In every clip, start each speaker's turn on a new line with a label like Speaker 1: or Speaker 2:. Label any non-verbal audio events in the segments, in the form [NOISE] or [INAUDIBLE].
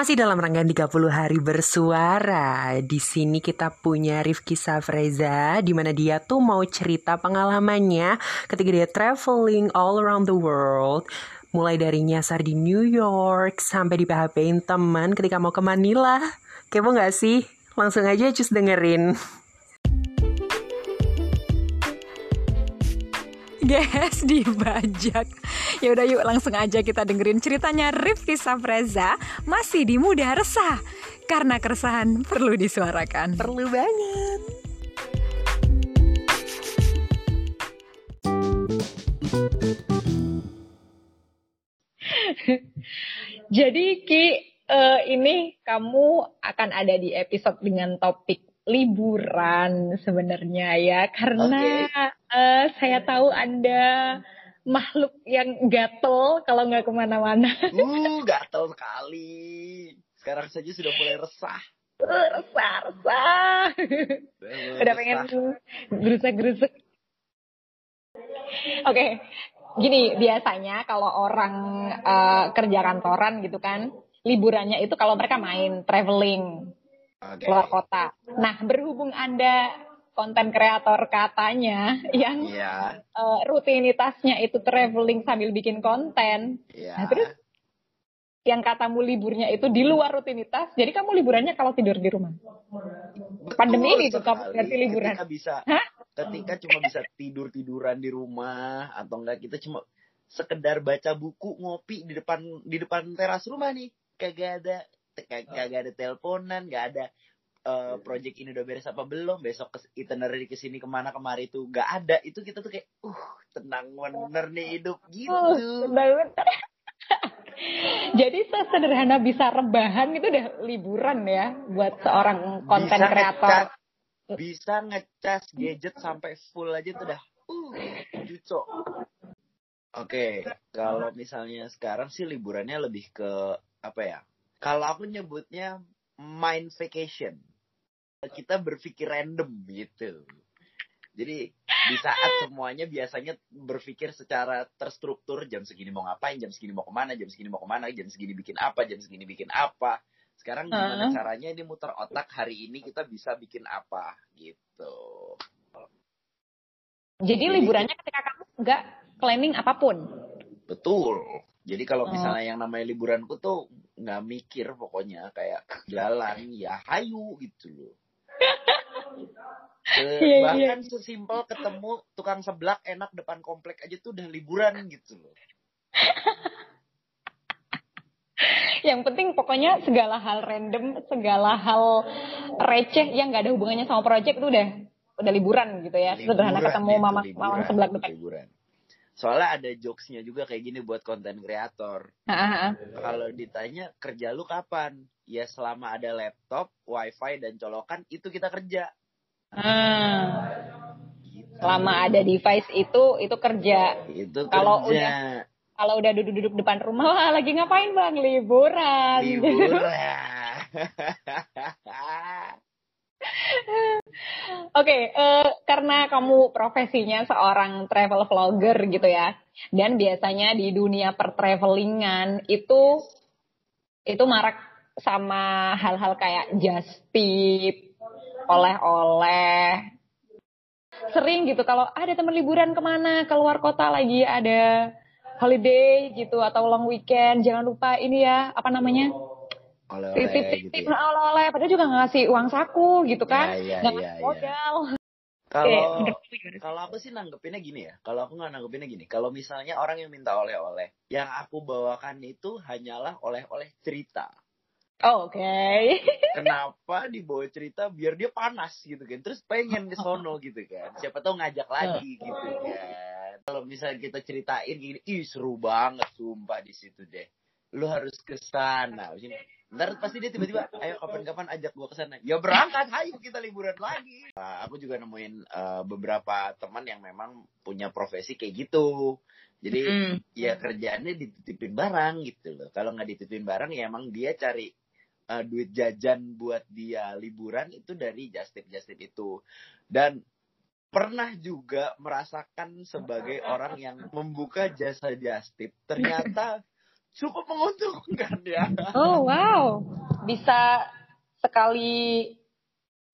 Speaker 1: Masih dalam rangkaian 30 hari bersuara. Di sini kita punya Rifki Safreza di mana dia tuh mau cerita pengalamannya ketika dia traveling all around the world. Mulai dari nyasar di New York sampai di PHP-in teman ketika mau ke Manila. Kepo gak sih? Langsung aja cus dengerin.
Speaker 2: Guys, dibajak. Ya udah yuk langsung aja kita dengerin ceritanya Rifki Safreza masih di Muda Resah. Karena keresahan perlu disuarakan.
Speaker 1: Perlu banget.
Speaker 3: Jadi Ki, uh, ini kamu akan ada di episode dengan topik liburan sebenarnya ya, karena okay. uh, saya tahu Anda makhluk yang gatel kalau nggak ke mana-mana.
Speaker 4: Uh, gatel sekali. Sekarang saja sudah mulai resah.
Speaker 3: Uh, resah, resah. Udah pengen gerusuk-gerusuk. Oke, okay. gini biasanya kalau orang uh, kerja kantoran gitu kan, liburannya itu kalau mereka main traveling okay. keluar kota. Nah, berhubung Anda konten kreator katanya yang yeah. Iya. uh, rutinitasnya itu traveling sambil bikin konten. Yeah. Nah, terus yang katamu liburnya itu di luar rutinitas, jadi kamu liburannya kalau tidur di rumah. Betul Pandemi ini tuh kamu berarti liburan.
Speaker 4: Ketika bisa, Hah? ketika cuma bisa tidur tiduran di rumah atau enggak kita cuma sekedar baca buku ngopi di depan di depan teras rumah nih, kagak ada kagak ada teleponan, nggak ada uh, project ini udah beres apa belum besok ke itinerary ke sini ke mana kemari itu nggak ada. Itu kita tuh kayak uh tenang bener nih hidup. Gitu. uh, tenang bener [LAUGHS]
Speaker 3: jadi sesederhana bisa rebahan itu udah liburan ya buat seorang konten kreator.
Speaker 4: bisa ngecas gadget sampai full aja tuh udah uh cucok Oke, okay, kalau misalnya sekarang sih liburannya lebih ke apa ya? Kalau aku nyebutnya mind vacation kita berpikir random gitu. Jadi di saat semuanya biasanya berpikir secara terstruktur jam segini mau ngapain, jam segini mau ke mana, jam segini mau ke mana, jam segini bikin apa, jam segini bikin apa. Sekarang gimana uh. caranya ini muter otak hari ini kita bisa bikin apa gitu.
Speaker 3: Jadi, Jadi liburannya ketika kamu nggak planning apa pun.
Speaker 4: Betul. Jadi kalau oh. misalnya yang namanya liburanku tuh nggak mikir pokoknya kayak jalan ya hayu gitu loh. [LAUGHS] yeah, iya. bahkan yeah. sesimpel ketemu tukang seblak enak depan komplek aja tuh udah liburan gitu loh. [LAUGHS]
Speaker 3: yang penting pokoknya segala hal random, segala hal receh yang nggak ada hubungannya sama project itu udah udah liburan gitu ya. Liburan, Sederhana ketemu mama mama seblak depan. Liburan.
Speaker 4: Soalnya ada jokesnya juga kayak gini buat konten kreator. Kalau ditanya kerja lu kapan? Ya selama ada laptop, wifi dan colokan itu kita kerja.
Speaker 3: Hmm. Gitu. Selama ada device itu itu kerja.
Speaker 4: Itu
Speaker 3: Kalau udah kalau udah duduk-duduk depan rumah lah lagi ngapain bang liburan.
Speaker 4: Liburan. [LAUGHS] [LAUGHS]
Speaker 3: Oke, okay, uh, eh, karena kamu profesinya seorang travel vlogger gitu ya, dan biasanya di dunia pertravelingan itu itu marak sama hal-hal kayak just tip, oleh-oleh. Sering gitu kalau ada teman liburan ke mana, keluar kota lagi ada holiday gitu atau long weekend, jangan lupa ini ya apa namanya
Speaker 4: oleh-oleh gitu
Speaker 3: ya. oleh-oleh padahal juga nggak ngasih uang saku gitu kan
Speaker 4: ya, ya, nggak ya, modal [LAUGHS] kalau kalau aku sih nanggepinnya gini ya kalau aku nggak nanggepinnya gini kalau misalnya orang yang minta oleh-oleh yang aku bawakan itu hanyalah oleh-oleh cerita
Speaker 3: Oh, Oke. Okay. [LAUGHS]
Speaker 4: Kenapa dibawa cerita biar dia panas gitu kan. Terus pengen di sono gitu kan. Siapa tahu ngajak lagi gitu kan. Kalau misalnya kita ceritain gini, ih seru banget sumpah di situ deh. Lu harus ke sana. Ntar pasti dia tiba-tiba, ayo kapan-kapan ajak gua ke sana. Ya berangkat, ayo kita liburan lagi. Uh, aku juga nemuin uh, beberapa teman yang memang punya profesi kayak gitu. Jadi mm. ya kerjaannya dititipin barang gitu loh. Kalau nggak dititipin barang ya emang dia cari uh, duit jajan buat dia liburan itu dari just tip just tip itu. Dan pernah juga merasakan sebagai [LAUGHS] orang yang membuka jasa just tip ternyata cukup menguntungkan ya.
Speaker 3: Oh wow, bisa sekali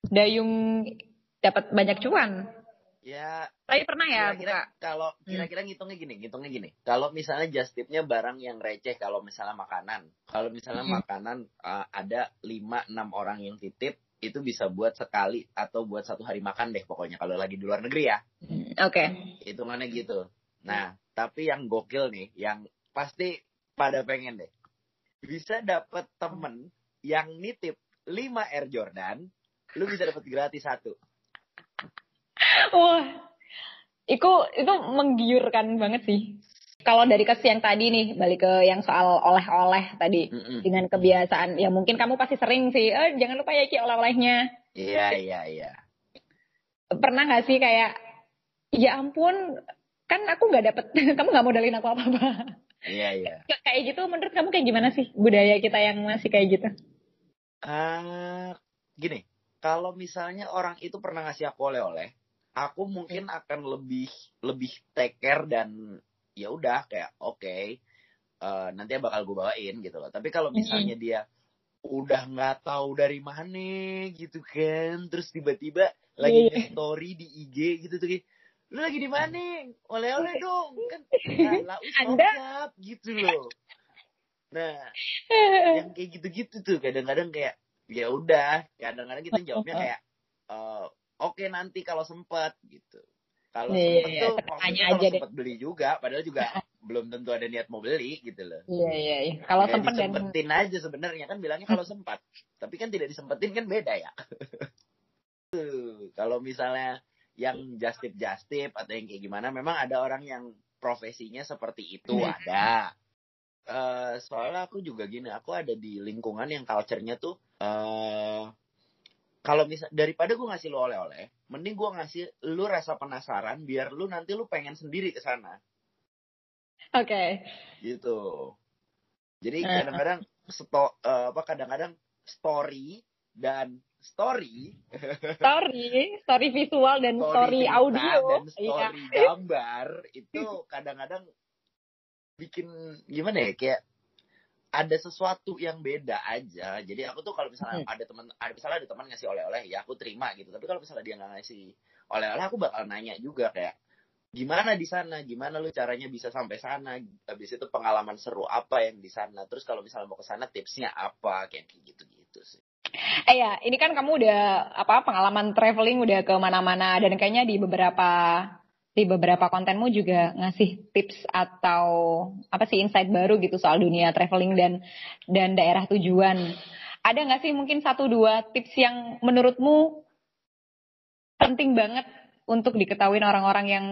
Speaker 3: dayung dapat banyak cuan.
Speaker 4: Ya,
Speaker 3: Tapi pernah ya
Speaker 4: kira-kira
Speaker 3: buka.
Speaker 4: kalau kira-kira ngitungnya gini, ngitungnya gini. Kalau misalnya just tipnya barang yang receh, kalau misalnya makanan, kalau misalnya
Speaker 3: Hmm.
Speaker 4: makanan uh, ada 5 6 orang yang titip, itu bisa buat sekali atau buat satu hari makan deh pokoknya kalau lagi di luar negeri ya.
Speaker 3: Hmm, Oke.
Speaker 4: Hitungannya gitu. Nah, tapi yang gokil nih, yang pasti pada pengen deh. Bisa dapet temen yang nitip 5 Air Jordan, lu bisa dapet gratis satu.
Speaker 3: Wah, itu itu menggiurkan banget sih. Kalau dari kes yang tadi nih, balik ke yang soal oleh-oleh tadi.
Speaker 4: Mm-mm.
Speaker 3: Dengan kebiasaan, ya mungkin kamu pasti sering sih, eh jangan lupa ya Ki oleh-olehnya.
Speaker 4: Iya, iya, iya.
Speaker 3: Pernah gak sih kayak, ya ampun, kan aku nggak dapet, [LAUGHS] kamu nggak modalin aku apa-apa.
Speaker 4: Iya, iya.
Speaker 3: kayak gitu menurut kamu kayak gimana sih budaya kita yang masih kayak gitu?
Speaker 4: Ah, gini, kalau misalnya orang itu pernah ngasih aku oleh-oleh, aku mungkin akan lebih lebih take care dan ya udah kayak oke, eh, nanti bakal gue bawain gitu loh. Tapi kalau misalnya dia udah nggak tahu dari mana gitu kan, terus tiba-tiba lagi
Speaker 3: Iya.
Speaker 4: story di IG gitu tuh kayak, lu lagi di mana? Oleh-oleh dong kan, [LAUGHS] lah
Speaker 3: Anda-
Speaker 4: siap gitu loh. Nah, yang kayak gitu-gitu tuh kadang-kadang kayak ya udah kadang-kadang kita jawabnya [LAUGHS] kayak eh, oke nanti kalau sempet gitu kalau
Speaker 3: Iya,
Speaker 4: sempet
Speaker 3: iya,
Speaker 4: tuh
Speaker 3: tanya aja deh.
Speaker 4: beli juga padahal juga [LAUGHS] belum tentu ada niat mau beli gitu loh
Speaker 3: Iya iya. iya. Kalau
Speaker 4: Nggak
Speaker 3: sempet dan
Speaker 4: aja sebenarnya kan bilangnya kalau sempat tapi kan tidak disempetin kan beda ya kalau misalnya yang just tip just tip atau yang kayak gimana memang ada orang yang profesinya seperti itu
Speaker 3: Hmm.
Speaker 4: ada Eh, soalnya aku juga gini aku ada di lingkungan yang culture-nya tuh eh kalau misal daripada gue ngasih lu oleh-oleh mending gue ngasih lu rasa penasaran biar lu nanti lu pengen sendiri ke sana
Speaker 3: Oke.
Speaker 4: gitu. Jadi
Speaker 3: Eh.
Speaker 4: kadang-kadang sto, eh, apa kadang-kadang story dan story,
Speaker 3: Story, story visual dan story,
Speaker 4: cerita
Speaker 3: audio.
Speaker 4: dan
Speaker 3: Iya.
Speaker 4: story [LAUGHS] gambar itu kadang-kadang bikin gimana ya kayak ada sesuatu yang beda aja. Jadi aku tuh kalau misalnya
Speaker 3: Hmm.
Speaker 4: ada teman, ada misalnya ada teman ngasih oleh-oleh, ya aku terima gitu. Tapi kalau misalnya dia nggak ngasih oleh-oleh, aku bakal nanya juga kayak gimana di sana, gimana lu caranya bisa sampai sana, habis itu pengalaman seru apa yang di sana. Terus kalau misalnya mau ke sana tipsnya apa, kayak gitu-gitu sih.
Speaker 3: Eh ya, ini kan kamu udah apa pengalaman traveling udah ke mana-mana dan kayaknya di beberapa di beberapa kontenmu juga ngasih tips atau apa sih insight baru gitu soal dunia traveling dan dan daerah tujuan. Ada nggak sih mungkin satu dua tips yang menurutmu penting banget untuk diketahui orang-orang yang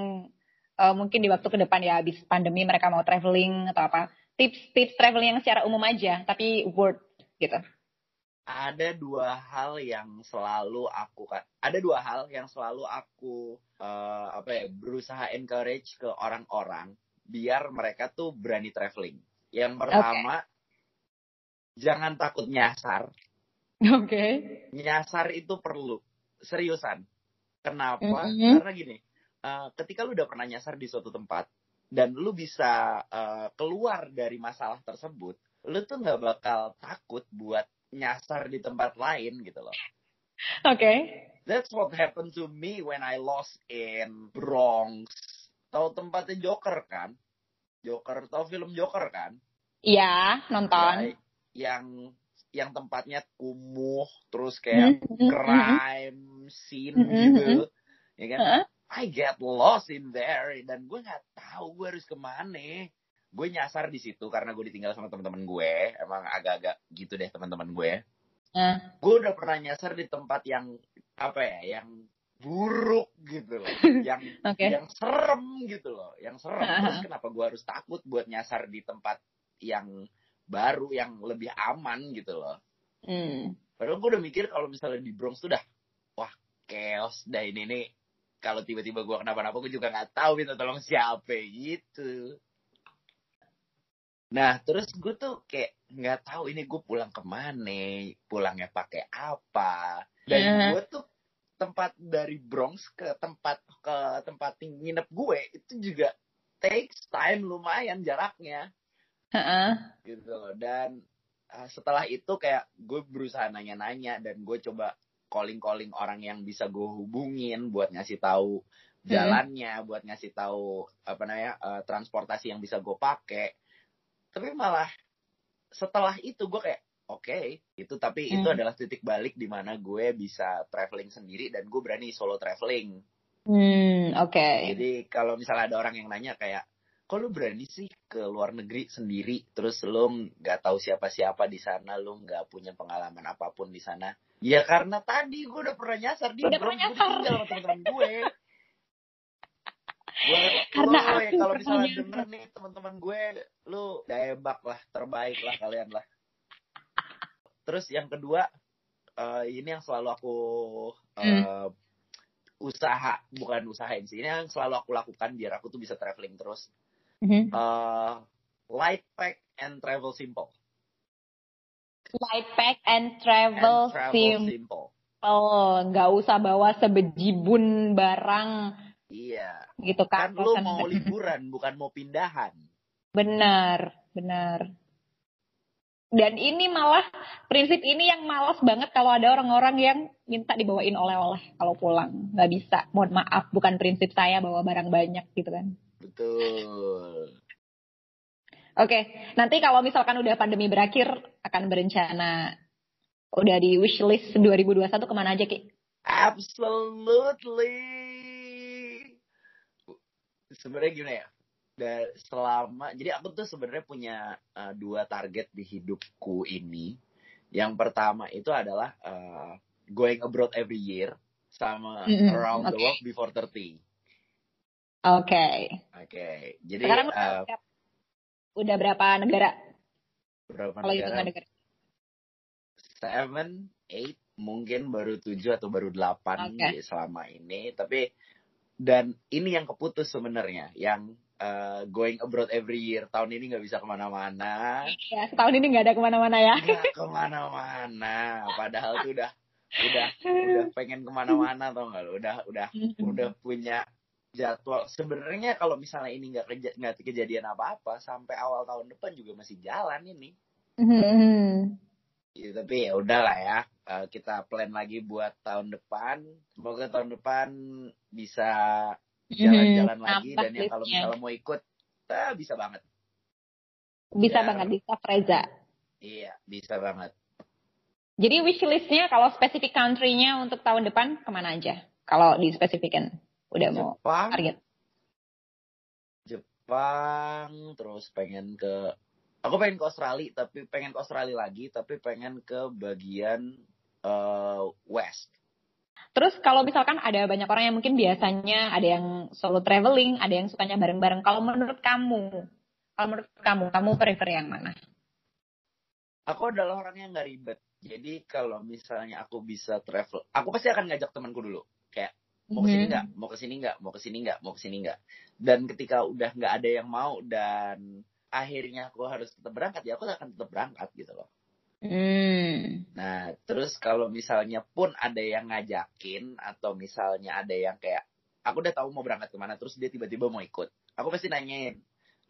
Speaker 3: eh, mungkin di waktu ke depan ya habis pandemi mereka mau traveling atau apa? Tips-tips traveling yang secara umum aja tapi worth gitu.
Speaker 4: Ada dua hal yang selalu aku ada dua hal yang selalu aku eh, apa ya berusaha encourage ke orang-orang biar mereka tuh berani traveling. Yang pertama jangan takut nyasar.
Speaker 3: Oke.
Speaker 4: Nyasar itu perlu seriusan. Kenapa?
Speaker 3: Mhm.
Speaker 4: Karena gini, eh, ketika lu udah pernah nyasar di suatu tempat dan lu bisa eh, keluar dari masalah tersebut, lu tuh nggak bakal takut buat nyasar di tempat lain gitu loh.
Speaker 3: Oke.
Speaker 4: That's what happened to me when I lost in Bronx. Tahu tempatnya Joker kan? Joker, tahu film Joker kan?
Speaker 3: Iya, nonton.
Speaker 4: Ya, yang yang tempatnya kumuh, terus kayak
Speaker 3: Mhm, mhm.
Speaker 4: crime scene gitu, ya kan? I get lost in there dan gue nggak tahu gue harus ke mana. Gue nyasar di situ karena gue ditinggal sama teman-teman gue. Emang agak-agak gitu deh teman-teman gue.
Speaker 3: Nah,
Speaker 4: gue udah pernah nyasar di tempat yang apa ya yang buruk gitu loh [LAUGHS] yang
Speaker 3: Oke.
Speaker 4: yang serem gitu loh yang serem
Speaker 3: Ah, [LAUGHS]
Speaker 4: terus kenapa gue harus takut buat nyasar di tempat yang baru yang lebih aman gitu loh
Speaker 3: Hmm.
Speaker 4: padahal gue udah mikir kalau misalnya di Bronx tuh dah wah chaos dah ini nih kalau tiba-tiba gue kenapa-napa gue juga nggak tahu minta tolong siapa gitu Nah, terus gue tuh kayak nggak tahu ini gue pulang ke mana, pulangnya pakai apa. Dan
Speaker 3: Mhm.
Speaker 4: gue tuh tempat dari Bronx ke tempat ke tempat nginep gue itu juga takes time lumayan jaraknya.
Speaker 3: Heeh.
Speaker 4: gitu loh. Dan uh, setelah itu kayak gue berusaha nanya-nanya dan gue coba calling-calling orang yang bisa gue hubungin buat ngasih tahu jalannya, buat ngasih tahu apa namanya uh, transportasi yang bisa gue pakai. Tapi malah setelah itu gue kayak oke itu tapi itu
Speaker 3: Hmm.
Speaker 4: adalah titik balik di mana gue bisa traveling sendiri dan gue berani solo traveling.
Speaker 3: Hmm, oke.
Speaker 4: Jadi kalau misalnya ada orang yang nanya kayak, kok lu berani sih ke luar negeri sendiri, terus lu nggak tahu siapa-siapa di sana, lu nggak punya pengalaman apa pun di sana? Ya karena tadi gue udah pernah nyasar di
Speaker 3: Udah pernah nyasar.
Speaker 4: sama teman-teman gue. Gue
Speaker 3: Karena
Speaker 4: lo
Speaker 3: aku
Speaker 4: kalau misalnya denger nih teman-teman gue, lu debak lah, terbaik lah kalian lah. Terus yang kedua, eh, ini yang selalu aku eh, usaha, bukan usahain sih, ini yang selalu aku lakukan biar aku tuh bisa traveling terus.
Speaker 3: Mhm.
Speaker 4: Eh, light pack and travel simple.
Speaker 3: Light pack and travel,
Speaker 4: and travel
Speaker 3: simple.
Speaker 4: simple.
Speaker 3: Nggak usah bawa sebejibun barang
Speaker 4: Iya.
Speaker 3: gitu
Speaker 4: Kan
Speaker 3: kan.
Speaker 4: lu mau liburan, bukan mau pindahan.
Speaker 3: Benar, benar. Dan ini malah prinsip ini yang malas banget kalau ada orang-orang yang minta dibawain oleh-oleh kalau pulang. Nggak bisa. Mohon maaf, bukan prinsip saya bawa barang banyak gitu kan.
Speaker 4: Betul.
Speaker 3: Oke, nanti kalau misalkan udah pandemi berakhir akan berencana udah di wishlist 2021 ke mana aja Ki?
Speaker 4: Absolutely. Sebenarnya gimana ya? Da- selama jadi aku tuh sebenarnya punya uh, dua target di hidupku ini. Yang pertama itu adalah uh, going abroad every year sama
Speaker 3: Mm-mm,
Speaker 4: around the
Speaker 3: oke.
Speaker 4: world before 30.
Speaker 3: Oke.
Speaker 4: Oke. Jadi
Speaker 3: Sekarang
Speaker 4: uh,
Speaker 3: udah, udah berapa negara?
Speaker 4: berapa
Speaker 3: Kalau hitungan
Speaker 4: negara?
Speaker 3: negara.
Speaker 4: Seven, eight, mungkin baru tujuh atau baru delapan di selama ini. Tapi dan ini yang keputus sebenarnya, yang uh, going abroad every year tahun ini nggak bisa ke mana-mana,
Speaker 3: Ya, setahun ini nggak ada ke mana-mana ya.
Speaker 4: nggak ke mana-mana. Padahal tuh udah udah udah pengen ke mana-mana tau nggak lo? Udah udah udah punya jadwal. Sebenarnya kalau misalnya ini nggak keja- nggak kejadian apa-apa sampai awal tahun depan juga masih jalan ini.
Speaker 3: Mhm.
Speaker 4: Ya, tapi ya udahlah ya Eh, kita plan lagi buat tahun depan semoga tahun depan bisa jalan-jalan
Speaker 3: Mhm,
Speaker 4: lagi dan yang kalau
Speaker 3: listnya.
Speaker 4: misalnya mau ikut eh, bisa banget
Speaker 3: Bisa
Speaker 4: Ya.
Speaker 3: banget bisa Freza.
Speaker 4: iya bisa banget
Speaker 3: Jadi wishlistnya kalau spesifik country-nya untuk tahun depan ke mana aja? Kalau dispesifikan udah mau
Speaker 4: Jepang
Speaker 3: target.
Speaker 4: Jepang terus pengen ke aku pengen ke Australia tapi pengen ke Australia lagi tapi pengen ke bagian eh, West.
Speaker 3: Terus kalau misalkan ada banyak orang yang mungkin biasanya ada yang solo traveling, ada yang sukanya bareng-bareng. Kalau menurut kamu, kalau menurut kamu, kamu prefer yang mana?
Speaker 4: aku adalah orang yang nggak ribet. Jadi kalau misalnya aku bisa travel aku pasti akan ngajak temanku dulu. Kayak mau ke sini
Speaker 3: Mhm.
Speaker 4: nggak? Mau ke sini nggak? Mau ke sini nggak? Mau ke sini nggak? Dan ketika udah nggak ada yang mau dan akhirnya aku harus tetap berangkat ya aku akan tetap berangkat gitu loh
Speaker 3: Hmm.
Speaker 4: nah terus kalau misalnya pun ada yang ngajakin atau misalnya ada yang kayak aku udah tahu mau berangkat ke mana terus dia tiba-tiba mau ikut aku pasti nanyain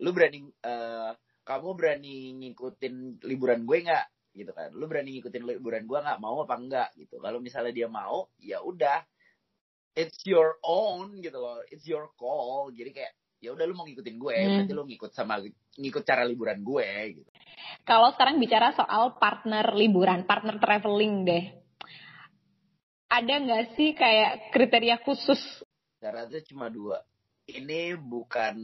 Speaker 4: lu berani eh, kamu berani ngikutin liburan gue nggak? Gitu kan. Lu berani ngikutin liburan gue nggak? Mau apa enggak gitu. Kalau misalnya dia mau ya udah it's your own gitu loh it's your call. Jadi kayak ya udah lu mau ngikutin gue
Speaker 3: Hmm.
Speaker 4: berarti lu ngikut sama ngikut cara liburan gue gitu
Speaker 3: Kalau sekarang bicara soal partner liburan, partner traveling deh. Ada nggak sih kayak kriteria khusus?
Speaker 4: syaratnya cuma dua ini bukan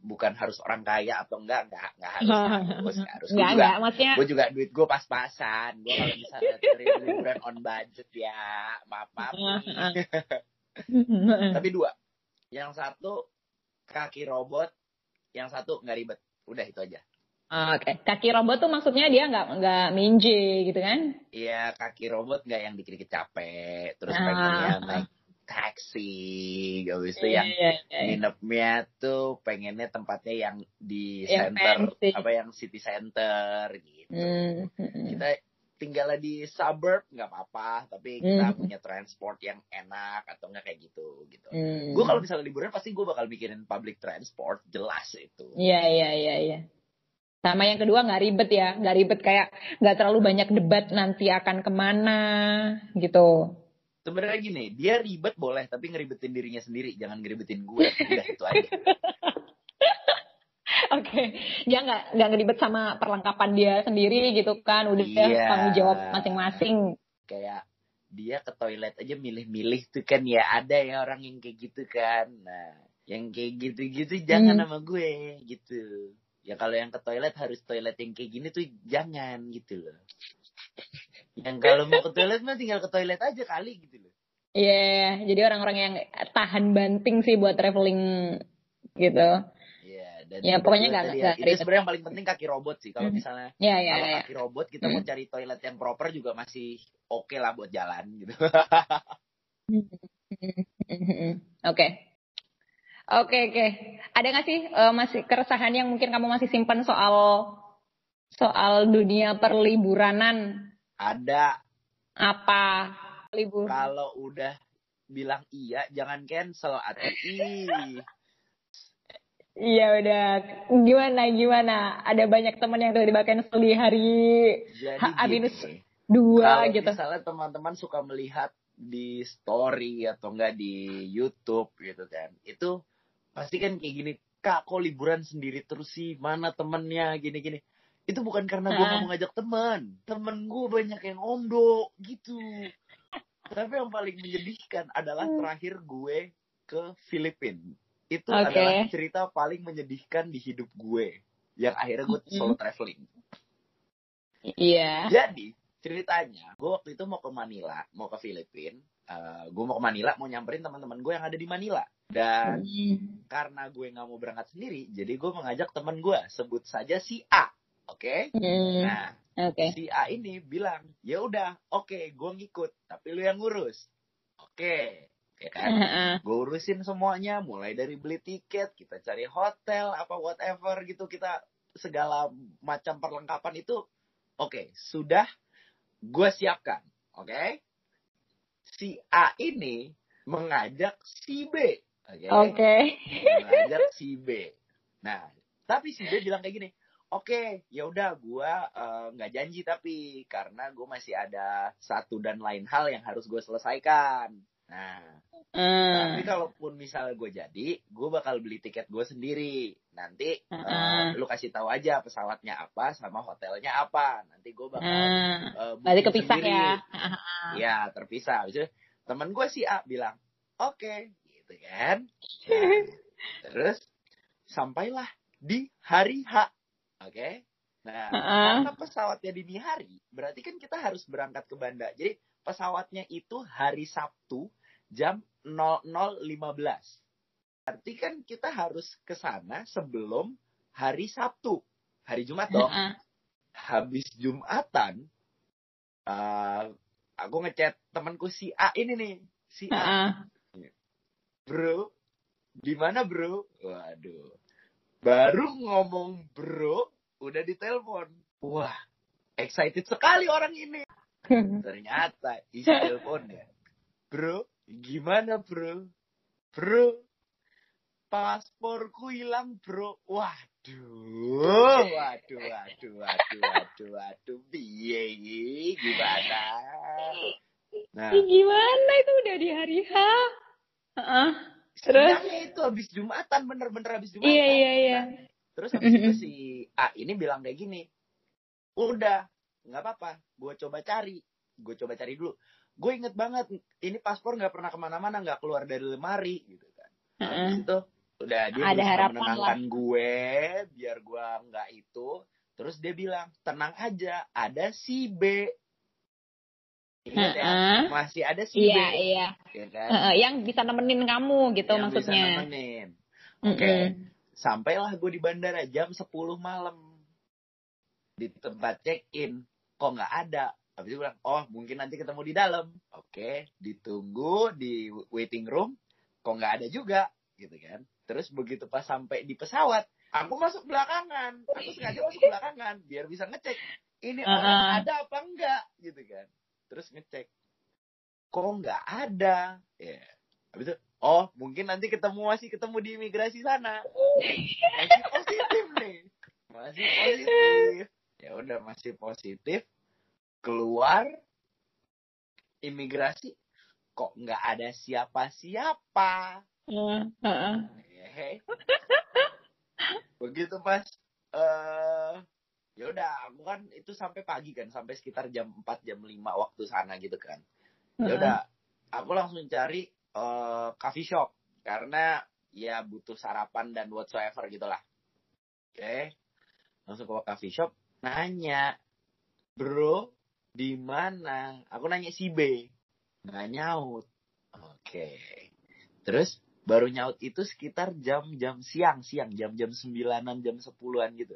Speaker 4: bukan harus orang kaya atau enggak enggak enggak harus [LAUGHS] enggak harus enggak harus gue juga
Speaker 3: nggak. Maksudnya
Speaker 4: gue juga duit gue pas-pasan gue kalau misalnya [LAUGHS] liburan on budget ya maaf maaf [LAUGHS] tapi dua yang satu kaki robot yang satu nggak ribet udah itu aja
Speaker 3: Oke, kaki robot tuh maksudnya dia nggak nggak minje gitu kan?
Speaker 4: Iya kaki robot nggak yang dikit-dikit capek terus
Speaker 3: Ah.
Speaker 4: pengennya naik taksi habis itu yang
Speaker 3: Iya, iya, iya.
Speaker 4: nginepnya tuh pengennya tempatnya yang di
Speaker 3: Yang
Speaker 4: center
Speaker 3: fancy.
Speaker 4: apa yang city center gitu
Speaker 3: hmm.
Speaker 4: kita tinggal di suburb nggak apa-apa tapi kita
Speaker 3: Hmm.
Speaker 4: punya transport yang enak atau nggak kayak gitu gitu
Speaker 3: Hmm.
Speaker 4: gue kalau misalnya liburan pasti gue bakal mikirin public transport jelas itu
Speaker 3: Iya iya iya iya. Sama yang kedua nggak ribet ya, nggak ribet kayak nggak terlalu banyak debat nanti akan ke mana gitu.
Speaker 4: Sebenarnya gini, dia ribet boleh, tapi ngeribetin dirinya sendiri, jangan ngeribetin gue. Udah itu aja. [LAUGHS]
Speaker 3: Oke, dia nggak nggak ngeribet sama perlengkapan dia sendiri gitu kan, udah
Speaker 4: Iya.
Speaker 3: tanggung jawab masing-masing.
Speaker 4: Kayak dia ke toilet aja milih-milih tuh kan ya ada ya orang yang kayak gitu kan. Nah, yang kayak gitu-gitu jangan
Speaker 3: Hmm.
Speaker 4: sama gue gitu. Ya kalau yang ke toilet harus toilet yang kayak gini tuh jangan gitu loh. Yang kalau mau ke toilet mah tinggal ke toilet aja kali gitu loh.
Speaker 3: Iya, jadi orang-orang yang tahan banting sih buat traveling gitu.
Speaker 4: Dan
Speaker 3: Ya, pokoknya nggak-
Speaker 4: tadi
Speaker 3: nggak
Speaker 4: Itu sebenarnya yang paling penting kaki robot sih. Kalau
Speaker 3: Hmm.
Speaker 4: misalnya
Speaker 3: Ya, ya,
Speaker 4: kalau
Speaker 3: ya.
Speaker 4: kaki robot kita mau cari toilet yang proper juga masih oke lah buat jalan gitu. [LAUGHS]
Speaker 3: Oke. Oke, oke. Ada nggak sih eh, masih keresahan yang mungkin kamu masih simpan soal soal dunia perliburanan?
Speaker 4: Ada
Speaker 3: Apa? Libur.
Speaker 4: kalau udah bilang iya jangan cancel atau ih
Speaker 3: Iya udah. Gimana gimana? Ada banyak teman yang tiba-tiba cancel di hari
Speaker 4: jadi
Speaker 3: Ha,
Speaker 4: gini,
Speaker 3: minus dua gitu.
Speaker 4: misalnya teman-teman suka melihat di story atau enggak di YouTube gitu kan itu pasti kan kayak gini kak kok liburan sendiri terus sih mana temennya gini-gini itu bukan karena gue
Speaker 3: Ah.
Speaker 4: mau ngajak teman temen gue banyak yang omdo gitu tapi yang paling menyedihkan adalah
Speaker 3: Hmm.
Speaker 4: terakhir gue ke Filipina itu
Speaker 3: Oke.
Speaker 4: adalah cerita paling menyedihkan di hidup gue yang akhirnya gue
Speaker 3: Hmm.
Speaker 4: solo traveling
Speaker 3: Iya.
Speaker 4: jadi ceritanya, gue waktu itu mau ke Manila, mau ke Filipina. Eh, gue mau ke Manila, mau nyamperin teman-teman gue yang ada di Manila. Dan
Speaker 3: Hmm.
Speaker 4: karena gue nggak mau berangkat sendiri, jadi gue mengajak teman gue, sebut saja si A, oke?
Speaker 3: Hmm.
Speaker 4: Nah,
Speaker 3: Oke.
Speaker 4: si A ini bilang, ya udah, oke, gue ngikut, tapi lu yang ngurus, oke? Ya kan? Gue urusin semuanya mulai dari beli tiket kita cari hotel apa whatever gitu kita segala macam perlengkapan itu oke sudah gue siapkan oke si A ini mengajak si B oke
Speaker 3: Oke.
Speaker 4: mengajak si B nah tapi si B bilang kayak gini Oke, ya udah gua eh, nggak janji tapi karena gue masih ada satu dan lain hal yang harus gue selesaikan. Nah,
Speaker 3: Hmm.
Speaker 4: tapi kalaupun misalnya gue jadi, gue bakal beli tiket gue sendiri. Nanti eh,
Speaker 3: Heeh.
Speaker 4: lu kasih tahu aja pesawatnya apa sama hotelnya apa. Nanti gue bakal eh,
Speaker 3: Berarti
Speaker 4: booking
Speaker 3: kepisah
Speaker 4: sendiri.
Speaker 3: ya. [LAUGHS]
Speaker 4: Ya terpisah. Habis itu temen gue si A bilang, oke, gitu kan. [LAUGHS] Nah, terus sampailah di hari H, oke. Nah,
Speaker 3: Heeh.
Speaker 4: karena pesawatnya dini hari, berarti kan kita harus berangkat ke bandara. Jadi pesawatnya itu hari Sabtu jam 00.15. Berarti kan kita harus ke sana sebelum hari Sabtu. Hari Jumat dong.
Speaker 3: Heeh.
Speaker 4: Habis Jumatan, eh, aku ngechat temanku si A ini nih. Si A,
Speaker 3: Heeh.
Speaker 4: bro, di mana bro? Waduh. Baru ngomong bro, udah ditelepon. Wah, excited sekali orang ini. [LAUGHS] Ternyata isi teleponnya. Bro, gimana bro? Bro, pasporku hilang bro. Waduh, waduh, waduh, waduh, waduh, waduh, biye gimana? Nah,
Speaker 3: Gimana itu udah di hari H? Heeh. Terus?
Speaker 4: sidangnya itu habis Jumatan, bener-bener habis Jumatan.
Speaker 3: Iya iya iya.
Speaker 4: Nah, terus habis itu [LAUGHS] si A ini bilang kayak gini, udah, nggak apa-apa, gue coba cari, gue coba cari dulu. Gue inget banget, ini paspor nggak pernah ke mana-mana, nggak keluar dari lemari, gitu kan. Itu, udah dia
Speaker 3: Ada harapan
Speaker 4: menenangkan gue, biar gue nggak itu. Terus dia bilang, tenang aja, ada si B. Ingat ya, masih ada si
Speaker 3: Iya
Speaker 4: B,
Speaker 3: iya.
Speaker 4: ya kan?
Speaker 3: Yang bisa nemenin kamu gitu
Speaker 4: Yang bisa
Speaker 3: maksudnya.
Speaker 4: nemenin. Oke.
Speaker 3: Mm-mm.
Speaker 4: Sampailah gue di bandara jam 10 malam. Di tempat check-in. Kok nggak ada? Habis itu bilang, oh mungkin nanti ketemu di dalam. Oke, ditunggu di waiting room. Kok nggak ada juga? Gitu kan. Terus begitu pas sampai di pesawat, aku masuk belakangan. Aku sengaja masuk belakangan. Biar bisa ngecek. Ini orang
Speaker 3: Uh-uh.
Speaker 4: ada apa enggak? Gitu kan. Terus ngecek. Kok nggak ada? Ya. Habis itu, oh mungkin nanti ketemu masih ketemu di imigrasi sana. Masih positif nih. masih positif ya udah masih positif keluar imigrasi kok nggak ada siapa-siapa?
Speaker 3: Heeh, heeh.
Speaker 4: Hehe. begitu pas eh ya udah aku kan itu sampai pagi kan sampai sekitar jam 4 jam 5 waktu sana gitu kan. Ya udah aku langsung cari eh coffee shop karena ya butuh sarapan dan whatsoever gitulah. Oke langsung ke coffee shop nanya bro di mana aku nanya si B nggak nyaut oke terus baru nyaut itu sekitar jam-jam siang siang jam-jam sembilanan jam sepuluhan gitu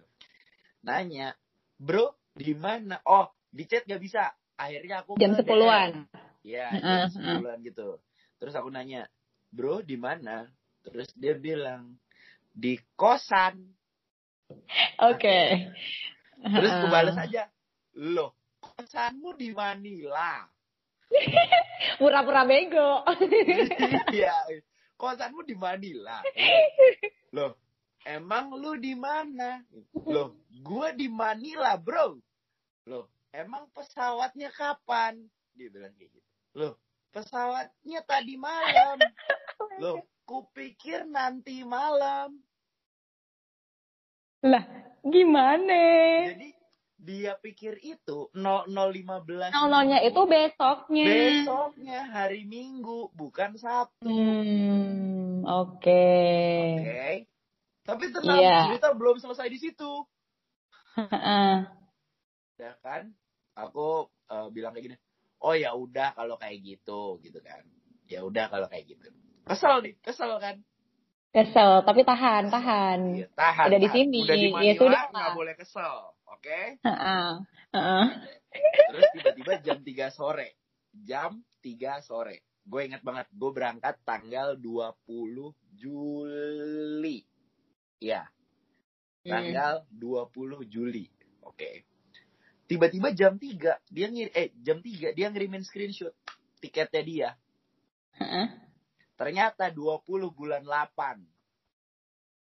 Speaker 4: nanya bro di mana oh di chat gak bisa akhirnya aku
Speaker 3: Jam sepuluhan.
Speaker 4: Ya, jam sepuluhan gitu. Terus aku nanya, bro di mana? Terus dia bilang, di kosan.
Speaker 3: Oke.
Speaker 4: Terus aku
Speaker 3: Heeh.
Speaker 4: balas aja, loh, kosanmu di Manila. [LAUGHS]
Speaker 3: Pura-pura bego. [LAUGHS]
Speaker 4: Iya, kosanmu di Manila. Loh, emang lu di mana? Loh, gua di Manila, bro. Loh, emang pesawatnya kapan? Dia bilang kayak gitu. Loh, pesawatnya tadi malam. [LAUGHS] Loh, kupikir nanti malam.
Speaker 3: Lah, gimana?
Speaker 4: Jadi dia pikir itu 0015
Speaker 3: Nol-nolnya itu besoknya.
Speaker 4: besoknya hari Minggu bukan Sabtu.
Speaker 3: Hmm, oke.
Speaker 4: Oke. Tapi tenang,
Speaker 3: Iya.
Speaker 4: cerita belum selesai di situ.
Speaker 3: Heeh.
Speaker 4: Ya kan? Aku eh, bilang kayak gini. Oh ya udah kalau kayak gitu gitu kan. Ya udah kalau kayak gitu. Kesel nih, kesel kan?
Speaker 3: Kesel, tapi tahan, tahan.
Speaker 4: Iya, tahan.
Speaker 3: Udah di
Speaker 4: tahan.
Speaker 3: sini,
Speaker 4: Udah di
Speaker 3: ya
Speaker 4: Manila,
Speaker 3: sudah
Speaker 4: nggak
Speaker 3: lah.
Speaker 4: boleh kesel. Oke?
Speaker 3: Heeh. Heeh.
Speaker 4: Terus tiba-tiba jam 3 sore. Jam 3 sore. Gue inget banget, gue berangkat tanggal 20 Juli. Iya,
Speaker 3: Hmm.
Speaker 4: tanggal 20 Juli. Oke. Tiba-tiba jam 3, dia ngir eh jam 3 dia ngirimin screenshot tiketnya dia.
Speaker 3: Heeh.
Speaker 4: Ternyata 20 bulan 8.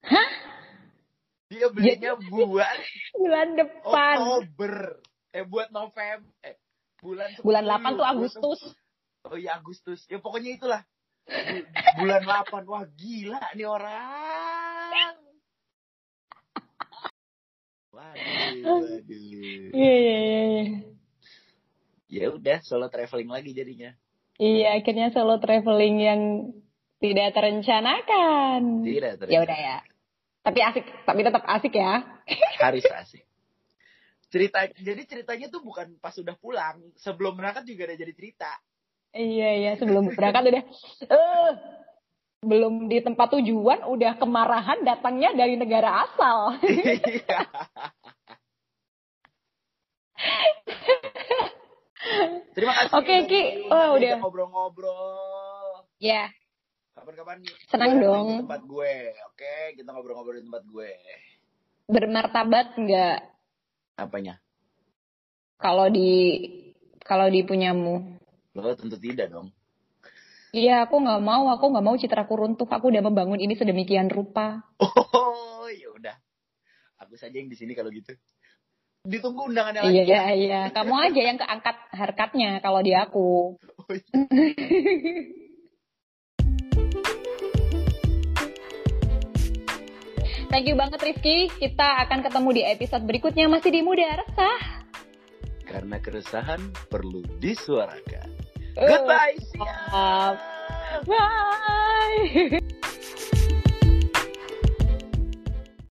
Speaker 3: Hah?
Speaker 4: Dia belinya buat [LAUGHS]
Speaker 3: Bulan depan.
Speaker 4: Oktober. Eh buat November. Eh bulan
Speaker 3: Bulan
Speaker 4: 10,
Speaker 3: 8 tuh Agustus.
Speaker 4: Oh iya Agustus. Ya pokoknya itulah. Bu- Bulan 8. Wah gila nih orang. Waduh, waduh.
Speaker 3: Iya, iya, iya, iya.
Speaker 4: Ya udah solo traveling lagi jadinya.
Speaker 3: Iya, akhirnya solo traveling yang tidak terencanakan.
Speaker 4: Tidak ternyata.
Speaker 3: Ya udah ya. Tapi asik, tapi tetap asik ya. [LAUGHS]
Speaker 4: Harus asik. Cerita, jadi ceritanya tuh bukan pas udah pulang. Sebelum berangkat juga udah jadi cerita.
Speaker 3: Iya, iya, sebelum berangkat udah eh belum di tempat tujuan udah kemarahan datangnya dari negara asal. [LAUGHS] [LAUGHS]
Speaker 4: Terima kasih.
Speaker 3: Oke, Ki.
Speaker 4: udah
Speaker 3: Oh, udah.
Speaker 4: Ngobrol-ngobrol.
Speaker 3: Ya,
Speaker 4: Kapan-kapan
Speaker 3: Senang dong.
Speaker 4: Di tempat gue, oke? Kita ngobrol-ngobrol di tempat gue.
Speaker 3: bermartabat nggak
Speaker 4: Apanya?
Speaker 3: kalau di kalau di punyamu?
Speaker 4: Lo tentu tidak dong.
Speaker 3: Iya, aku nggak mau, aku nggak mau citraku runtuh. Aku udah membangun ini sedemikian rupa.
Speaker 4: Oh, ya udah. Aku saja yang di sini kalau gitu. Ditunggu undangannya lagi.
Speaker 3: Iya, iya, iya. Kamu aja yang keangkat harkatnya kalau di aku.
Speaker 4: Oh, iya. [LAUGHS]
Speaker 3: Thank you banget Rifki. Kita akan ketemu di episode berikutnya masih di Muda Resah.
Speaker 4: Karena keresahan perlu disuarakan.
Speaker 3: Eh,
Speaker 4: Goodbye, siap.
Speaker 3: Bye. [LAUGHS]